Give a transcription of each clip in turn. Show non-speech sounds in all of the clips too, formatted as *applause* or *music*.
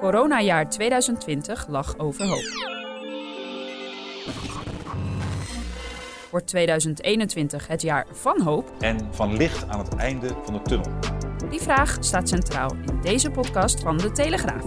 Coronajaar 2020 lag overhoop. Wordt 2021 het jaar van hoop? En van licht aan het einde van de tunnel? Die vraag staat centraal in deze podcast van De Telegraaf.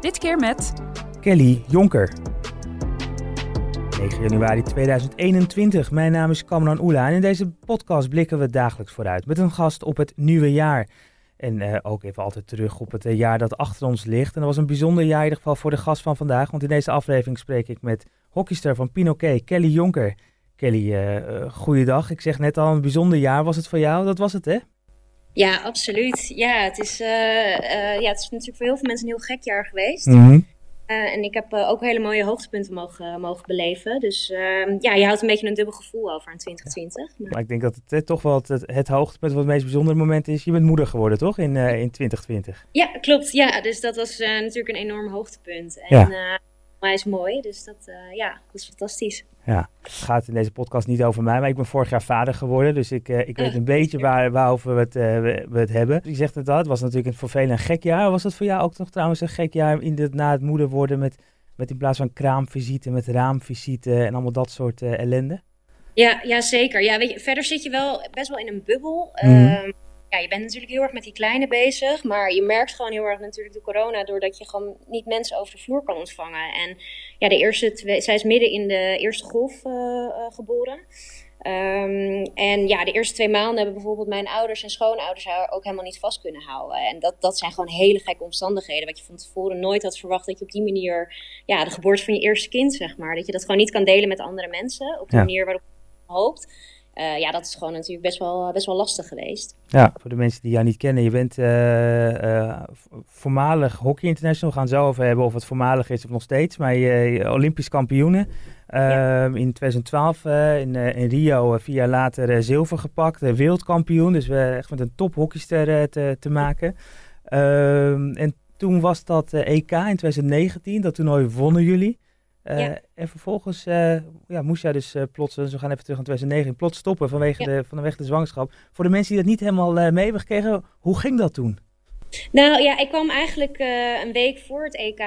Dit keer met Kelly Jonker. 9 januari 2021. Mijn naam is Kamran Oela en in deze podcast blikken we dagelijks vooruit met een gast op het nieuwe jaar. En uh, ook even altijd terug op het uh, jaar dat achter ons ligt. En dat was een bijzonder jaar in ieder geval voor de gast van vandaag. Want in deze aflevering spreek ik met hockeyster van Pinoquet, Kelly Jonker. Kelly, uh, goeiedag. Ik zeg net al, een bijzonder jaar was het voor jou. Dat was het, hè? Ja, absoluut. Ja, het is, ja, het is natuurlijk voor heel veel mensen een heel gek jaar geweest. Mm -hmm. Uh, en ik heb uh, ook hele mooie hoogtepunten mogen, mogen beleven. Dus uh, ja, je houdt een beetje een dubbel gevoel over aan 2020. Maar, maar ik denk dat het toch wel het, het, hoogtepunt, wat het meest bijzondere moment is. Je bent moeder geworden, toch? In, in 2020. Ja, klopt. Ja, dus dat was natuurlijk een enorm hoogtepunt. En ja. Mij is mooi, dus dat, ja, dat is fantastisch. Ja, het gaat in deze podcast niet over mij, maar ik ben vorig jaar vader geworden. Dus ik, uh, ik weet een beetje waar, waarover we het, uh, we, we, het hebben. Je zegt het al, het was natuurlijk een voor velen een gek jaar. Was dat voor jou ook nog trouwens een gek jaar in de, na het moeder worden met, met in plaats van kraamvisite, met raamvisite en allemaal dat soort uh, ellende? Ja, ja, zeker. Ja, weet je, verder zit je wel best wel in een bubbel. Mm. Uh, ja, je bent natuurlijk heel erg met die kleine bezig, maar je merkt gewoon heel erg natuurlijk de corona doordat je gewoon niet mensen over de vloer kan ontvangen. En ja, de eerste twee, zij is midden in de eerste golf uh, uh, geboren. Um, en ja, de eerste twee maanden hebben bijvoorbeeld mijn ouders en schoonouders haar ook helemaal niet vast kunnen houden. En dat, dat zijn gewoon hele gekke omstandigheden. Wat je van tevoren nooit had verwacht dat je op die manier, ja, de geboorte van je eerste kind, zeg maar, dat je dat gewoon niet kan delen met andere mensen op de ja. manier waarop je hoopt. Uh, ja, dat is gewoon natuurlijk best wel, best wel lastig geweest. Ja, voor de mensen die jou niet kennen, je bent uh, uh, voormalig hockey international. We gaan het zo over hebben of het voormalig is of nog steeds. Maar je, Olympisch kampioene. Ja. in 2012 in, in, Rio, vier jaar later zilver gepakt. wereldkampioen, dus we echt met een top hockeyster te, te maken. Ehm, en toen was dat EK in 2019, dat toernooi wonnen jullie. Uh, ja. En vervolgens uh, ja, moest jij dus uh, plots, dus we gaan even terug aan 2009, plots stoppen vanwege, ja. de, vanwege de zwangerschap. Voor de mensen die dat niet helemaal mee hebben gekregen, hoe ging dat toen? Nou ja, ik kwam eigenlijk een week voor het EK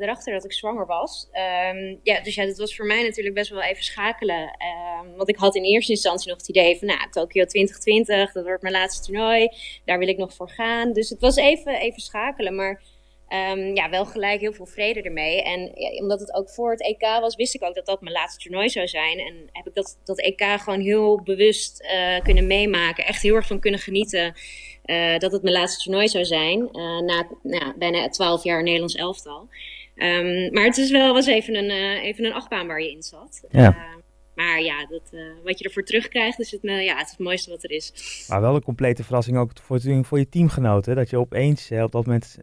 erachter dat ik zwanger was. Um, ja, dus ja, dat was voor mij natuurlijk best wel even schakelen. Um, want ik had in eerste instantie nog het idee van, nou, Tokio 2020, dat wordt mijn laatste toernooi. Daar wil ik nog voor gaan. Dus het was even, even schakelen, maar... Um, ja, wel gelijk heel veel vrede ermee. En ja, omdat het ook voor het EK was, wist ik ook dat dat mijn laatste toernooi zou zijn. En heb ik dat, dat EK gewoon heel bewust uh, kunnen meemaken. Echt heel erg van kunnen genieten uh, dat het mijn laatste toernooi zou zijn. Uh, na nou, bijna twaalf jaar Nederlands elftal. Um, maar het is wel, was even een, even een achtbaan waar je in zat. Ja. Maar ja, dat, uh, wat je ervoor terugkrijgt, is het, uh, ja, het, is het mooiste wat er is. Maar wel een complete verrassing ook voor, voor je teamgenoten. Dat je opeens uh, op dat moment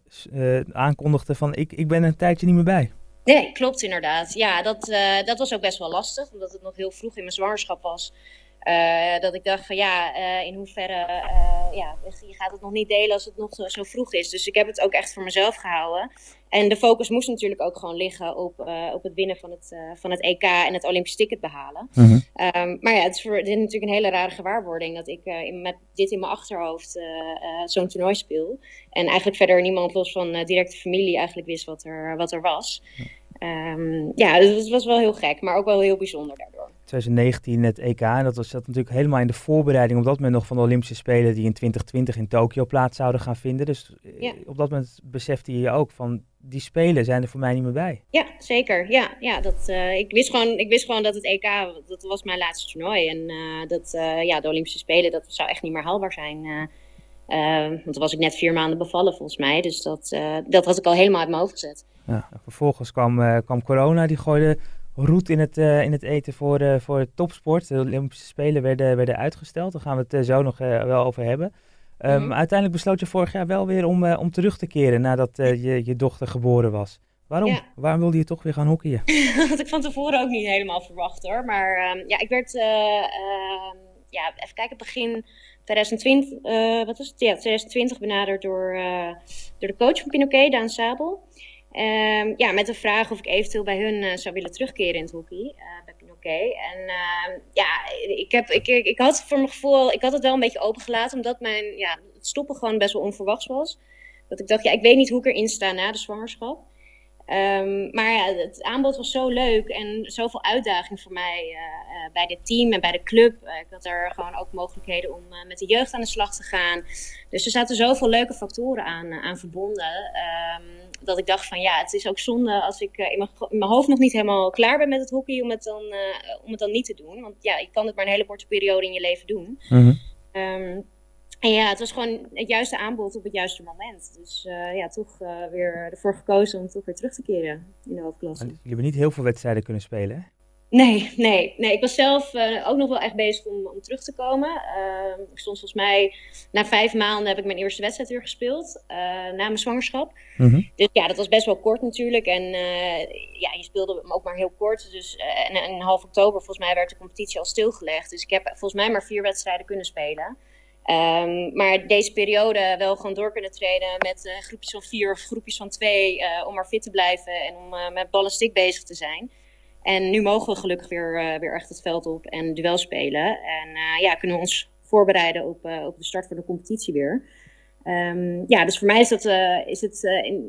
aankondigde van ik, ik ben een tijdje niet meer bij. Nee, klopt inderdaad. Ja, dat, dat was ook best wel lastig. Omdat het nog heel vroeg in mijn zwangerschap was. Uh, dat ik dacht van ja, uh, in hoeverre, uh, ja, je gaat het nog niet delen als het nog zo, zo, vroeg is. Dus ik heb het ook echt voor mezelf gehouden. En de focus moest natuurlijk ook gewoon liggen op, op het winnen van het, van het EK en het Olympisch ticket behalen. -hmm. um, maar ja, het is, voor, dit is natuurlijk een hele rare gewaarwording dat ik in, met dit in mijn achterhoofd zo'n toernooi speel. En eigenlijk verder niemand los van directe familie eigenlijk wist wat er, wat er was. Ja. Um, ja, dus het was wel heel gek, maar ook wel heel bijzonder daardoor. 2019 het EK, en dat was dat natuurlijk helemaal in de voorbereiding op dat moment nog van de Olympische Spelen die in 2020 in Tokio plaats zouden gaan vinden. Dus ja. op dat moment besefte je je ook van die Spelen zijn er voor mij niet meer bij. Ja, zeker. Ja, ja dat, uh, ik, wist gewoon, ik wist gewoon dat het EK, dat was mijn laatste toernooi. En uh, dat uh, ja, de Olympische Spelen, dat zou echt niet meer haalbaar zijn. want toen was ik net vier maanden bevallen volgens mij. Dus dat, dat had ik al helemaal uit mijn hoofd gezet. Ja, vervolgens kwam, kwam corona, die gooide roet in het, uh, in het eten voor, uh, voor topsport. De Olympische Spelen werden, werden uitgesteld. Daar gaan we het uh, zo nog wel over hebben. Ehm, Mhm. Uiteindelijk besloot je vorig jaar wel weer om, eh, om terug te keren nadat eh, je, je dochter geboren was. Waarom? Ja. Waarom wilde je toch weer gaan hockeyen? *laughs* Dat had ik van tevoren ook niet helemaal verwacht hoor. Maar ehm, ja, ik werd, eh, ehm, ja, even kijken, begin 2020, eh, wat was het? Ja, 2020 benaderd door, eh, door de coach van Pinoquet, Daan Sabel. Ehm, ja, met de vraag of ik eventueel bij hun eh, zou willen terugkeren in het hockey, eh, bij Pinoquet. En ehm, ja, ik, heb, ik, ik, ik had voor mijn gevoel, ik had het wel een beetje opengelaten, omdat mijn, ja, het stoppen gewoon best wel onverwachts was. Dat ik dacht, ja, ik weet niet hoe ik erin sta na de zwangerschap. Ehm, maar ja, het aanbod was zo leuk en zoveel uitdaging voor mij eh, eh, bij dit team en bij de club. Eh, ik had er gewoon ook mogelijkheden om met de jeugd aan de slag te gaan. Dus er zaten zoveel leuke factoren aan, aan verbonden. ehm, dat ik dacht van ja, het is ook zonde als ik in, mijn, in mijn hoofd nog niet helemaal klaar ben met het hockey om het, dan, om het dan niet te doen. Want ja, je kan het maar een hele korte periode in je leven doen. Ehm, en ja, het was gewoon het juiste aanbod op het juiste moment. Dus eh, ja, toch eh, weer ervoor gekozen om toch weer terug te keren in de hoofdklasse. Je hebben niet heel veel wedstrijden kunnen spelen, hè? Nee, nee, nee. Ik was zelf eh, ook nog wel echt bezig om, om terug te komen. Ehm, ik stond volgens mij, na vijf maanden heb ik mijn eerste wedstrijd weer gespeeld. na mijn zwangerschap. Mhm. Dus ja, dat was best wel kort natuurlijk. En ja, je speelde hem ook maar heel kort. Dus en, half oktober volgens mij werd de competitie al stilgelegd. Dus ik heb volgens mij maar vier wedstrijden kunnen spelen. Ehm, maar deze periode wel gewoon door kunnen treden met eh, groepjes van vier of groepjes van twee. eh, om maar fit te blijven en om eh, met bal en stick bezig te zijn. En nu mogen we gelukkig weer, weer echt het veld op en duel spelen. En ja, kunnen we ons voorbereiden op, op de start van de competitie weer. Ehm, ja, dus voor mij is, dat, is het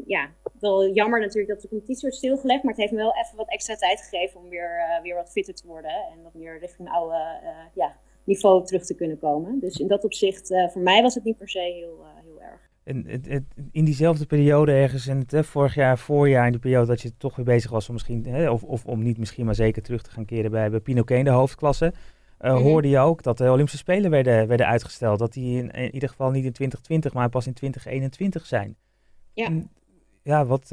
ja, wel jammer natuurlijk dat de competitie wordt stilgelegd. Maar het heeft me wel even wat extra tijd gegeven om weer, weer wat fitter te worden. En wat meer richting oude ja, niveau terug te kunnen komen. Dus in dat opzicht, eh, voor mij was het niet per se heel, eh, heel erg. En het, het- in diezelfde periode ergens, in het, hè, vorig jaar, voorjaar, in de periode dat je toch weer bezig was om misschien, hè, of, of om niet misschien, maar zeker terug te gaan keren bij, bij Pinoquet in de hoofdklasse, eh, Mhm. hoorde je ook dat de Olympische Spelen werden, werden uitgesteld. Dat die in, in ieder geval niet in 2020, maar pas in 2021 zijn. Ja. En, ja, wat,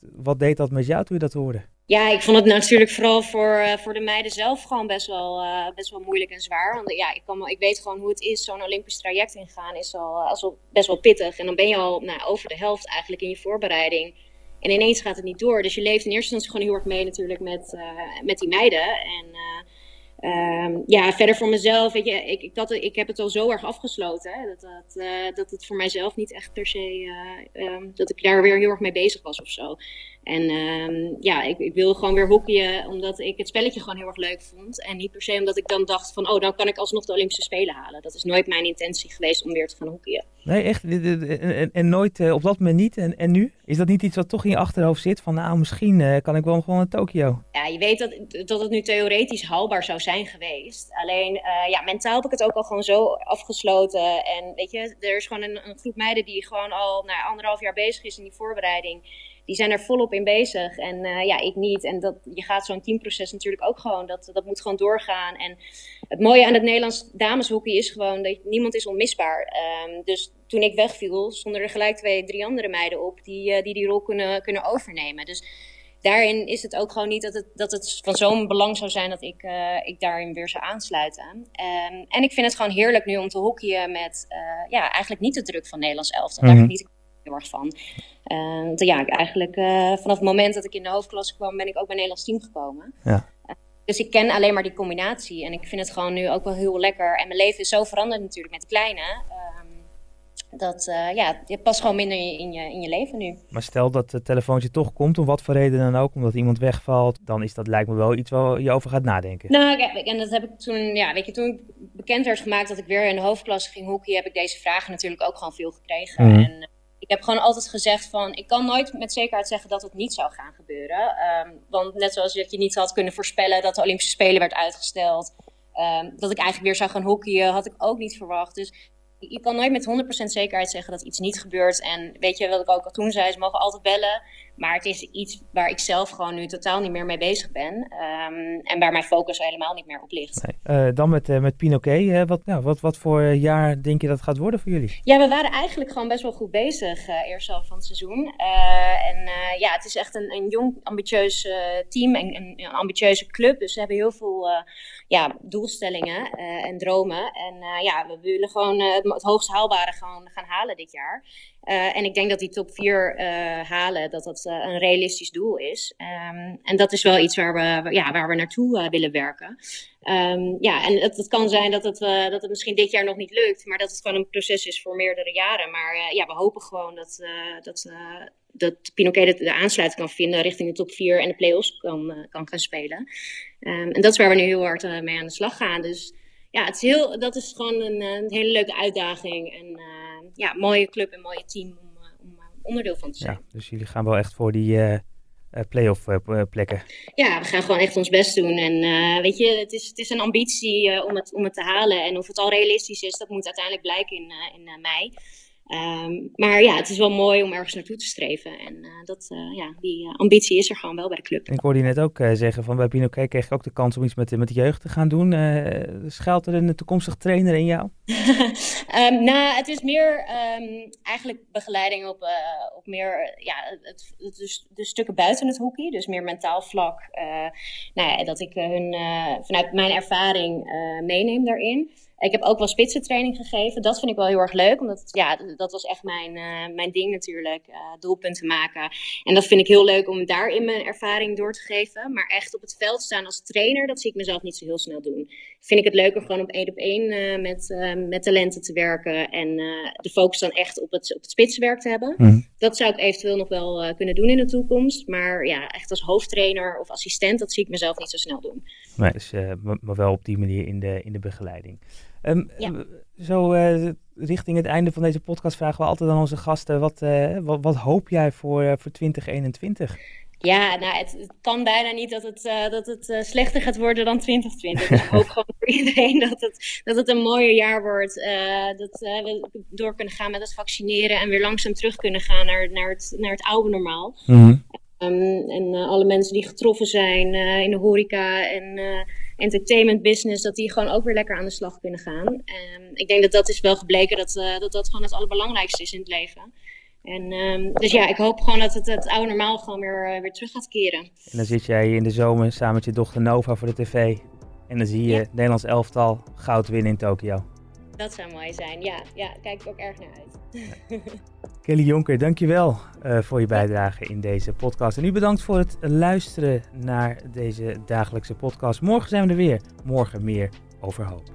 wat deed dat met jou toen je dat hoorde? Ja, ik vond het natuurlijk vooral voor, eh, voor de meiden zelf gewoon best wel, eh, best wel moeilijk en zwaar. Want ja, ik, kan, ik weet gewoon hoe het is. Zo'n Olympisch traject ingaan is al, eh, is al best wel pittig. En dan ben je al nou, over de helft eigenlijk in je voorbereiding. En ineens gaat het niet door. Dus je leeft in eerste instantie gewoon heel erg mee natuurlijk met, eh, met die meiden. En eh, ehm, ja, verder voor mezelf, weet je, ik, ik, dat, ik heb het al zo erg afgesloten. Hè, dat, dat, eh, dat het voor mijzelf niet echt per se, eh, ehm, dat ik daar weer heel erg mee bezig was of zo. En ehm, ja, ik, ik wil gewoon weer hockeyen omdat ik het spelletje gewoon heel erg leuk vond. En niet per se omdat ik dan dacht van, oh, dan kan ik alsnog de Olympische Spelen halen. Dat is nooit mijn intentie geweest om weer te gaan hockeyen. Nee, echt? En, en, nooit eh, op dat moment niet? En, en nu? Is dat niet iets wat toch in je achterhoofd zit? Van nou, misschien eh, kan ik wel gewoon naar Tokio. Ja, je weet dat, dat het nu theoretisch haalbaar zou zijn geweest. Alleen, eh, ja, mentaal heb ik het ook al gewoon zo afgesloten. En weet je, er is gewoon een, een groep meiden die gewoon al nou, anderhalf jaar bezig is in die voorbereiding. Die zijn er volop in bezig. En eh, ja, ik niet. En dat, je gaat zo'n teamproces natuurlijk ook gewoon. Dat, dat moet gewoon doorgaan. En het mooie aan het Nederlands dameshockey is gewoon dat niemand is onmisbaar. Ehm, dus toen ik wegviel, stonden er gelijk twee, drie andere meiden op die eh, die, die rol kunnen, kunnen overnemen. Dus daarin is het ook gewoon niet dat het, dat het van zo'n belang zou zijn dat ik, eh, ik daarin weer zou aansluiten. Ehm, en ik vind het gewoon heerlijk nu om te hockeyen met ja, eigenlijk niet de druk van Nederlands elftal. Mhm. Erg van. Want ja, eigenlijk eh, vanaf het moment dat ik in de hoofdklasse kwam, ben ik ook bij Nederlands team gekomen. Ja. Eh, dus ik ken alleen maar die combinatie. En ik vind het gewoon nu ook wel heel lekker. En mijn leven is zo veranderd natuurlijk met kleine. ehm, dat uh, ja, je past gewoon minder in je, in je leven nu. Maar stel dat het telefoontje toch komt, om wat voor reden dan ook, omdat iemand wegvalt, dan is dat lijkt me wel iets waar je over gaat nadenken. Nou, en dat heb ik toen, ja, weet je, toen bekend werd gemaakt dat ik weer in de hoofdklasse ging hockey, heb ik deze vragen natuurlijk ook gewoon veel gekregen. Mhm. En uh, ik heb gewoon altijd gezegd van, ik kan nooit met zekerheid zeggen dat het niet zou gaan gebeuren. Um, want net zoals dat je niet had kunnen voorspellen dat de Olympische Spelen werd uitgesteld, um, dat ik eigenlijk weer zou gaan hockeyen, had ik ook niet verwacht. Dus je kan nooit met 100% zekerheid zeggen dat iets niet gebeurt. En weet je wat ik ook al toen zei, ze mogen altijd bellen. Maar het is iets waar ik zelf gewoon nu totaal niet meer mee bezig ben. Ehm, en waar mijn focus helemaal niet meer op ligt. Nee. dan met, met Pinoquet. wat, nou, wat, wat voor jaar denk je dat gaat worden voor jullie? Ja, we waren eigenlijk gewoon best wel goed bezig eerst al van het seizoen. en ja, het is echt een, een jong, ambitieus team en een, een, ambitieuze club. Dus we hebben heel veel ja, doelstellingen en dromen. En ja, we willen gewoon het, het hoogst haalbare gaan, gaan halen dit jaar. Uh, en ik denk dat die top 4 uh, halen, dat dat uh, een realistisch doel is. Um, en dat is wel iets waar we, ja, waar we naartoe willen werken. Um, ja, en het, kan zijn dat het, dat het misschien dit jaar nog niet lukt, maar dat het gewoon een proces is voor meerdere jaren. Maar ja, we hopen gewoon dat, dat, dat Pinoquet de, aansluiting kan vinden richting de top 4 en de play-offs kan, kan gaan spelen. Um, en dat is waar we nu heel hard mee aan de slag gaan. Dus ja, het is heel, dat is gewoon een, een hele leuke uitdaging. En ja, mooie club en mooie team om, eh, om eh, onderdeel van te zijn. Ja, dus jullie gaan wel echt voor die uh, play-off plekken. Ja, we gaan gewoon echt ons best doen. En weet je, het is, het is een ambitie om, het, om het te halen. En of het al realistisch is, dat moet uiteindelijk blijken in, in mei. Um, maar ja, het is wel mooi om ergens naartoe te streven. En uh, dat, uh, ja, die uh, ambitie is er gewoon wel bij de club. En ik hoorde je net ook zeggen van bij Pinoquet kreeg je ook de kans om iets met, met de jeugd te gaan doen. schuilt er een toekomstig trainer in jou? um, *laughs* nou, het is meer um, eigenlijk begeleiding op, op meer ja, het, het, dus de stukken buiten het hockey. Dus meer mentaal vlak. nou ja, dat ik hun vanuit mijn ervaring meeneem daarin. Ik heb ook wel spitsentraining gegeven. Dat vind ik wel heel erg leuk. Omdat ja, dat was echt mijn, uh, mijn ding natuurlijk. Uh, doelpunten maken. En dat vind ik heel leuk om daarin mijn ervaring door te geven. Maar echt op het veld staan als trainer, dat zie ik mezelf niet zo heel snel doen. Vind ik het leuker gewoon op één op één uh, met, met talenten te werken. En de focus dan echt op het, op het spitsenwerk te hebben. Mhm. Dat zou ik eventueel nog wel kunnen doen in de toekomst. Maar ja, echt als hoofdtrainer of assistent, dat zie ik mezelf niet zo snel doen. Nee, dus, maar wel op die manier in de, in de begeleiding. Um, Zo uh, richting het einde van deze podcast vragen we altijd aan onze gasten: wat, uh, wat, wat, hoop jij voor, uh, voor 2021? Ja, nou, het, het, kan bijna niet dat het, dat het slechter gaat worden dan 2020. Dus ik hoop *laughs* gewoon voor iedereen dat het, dat het een mooier jaar wordt. dat we door kunnen gaan met het vaccineren en weer langzaam terug kunnen gaan naar, naar, het, naar het oude normaal. Mm -hmm. um, en alle mensen die getroffen zijn in de horeca en entertainment business, dat die gewoon ook weer lekker aan de slag kunnen gaan. Um, ik denk dat dat is wel gebleken dat, uh, dat dat gewoon het allerbelangrijkste is in het leven. En, um, dus ja, ik hoop gewoon dat het, het oude normaal gewoon weer, uh, weer terug gaat keren. En dan zit jij in de zomer samen met je dochter Nova voor de tv. En dan zie je ja. Nederlands elftal goud winnen in Tokio. Dat zou mooi zijn, ja. Ja, kijk ik ook erg naar uit. *laughs* Kelly Jonker, dankjewel uh, voor je bijdrage in deze podcast. En u bedankt voor het luisteren naar deze dagelijkse podcast. Morgen zijn we er weer. Morgen meer over hoop.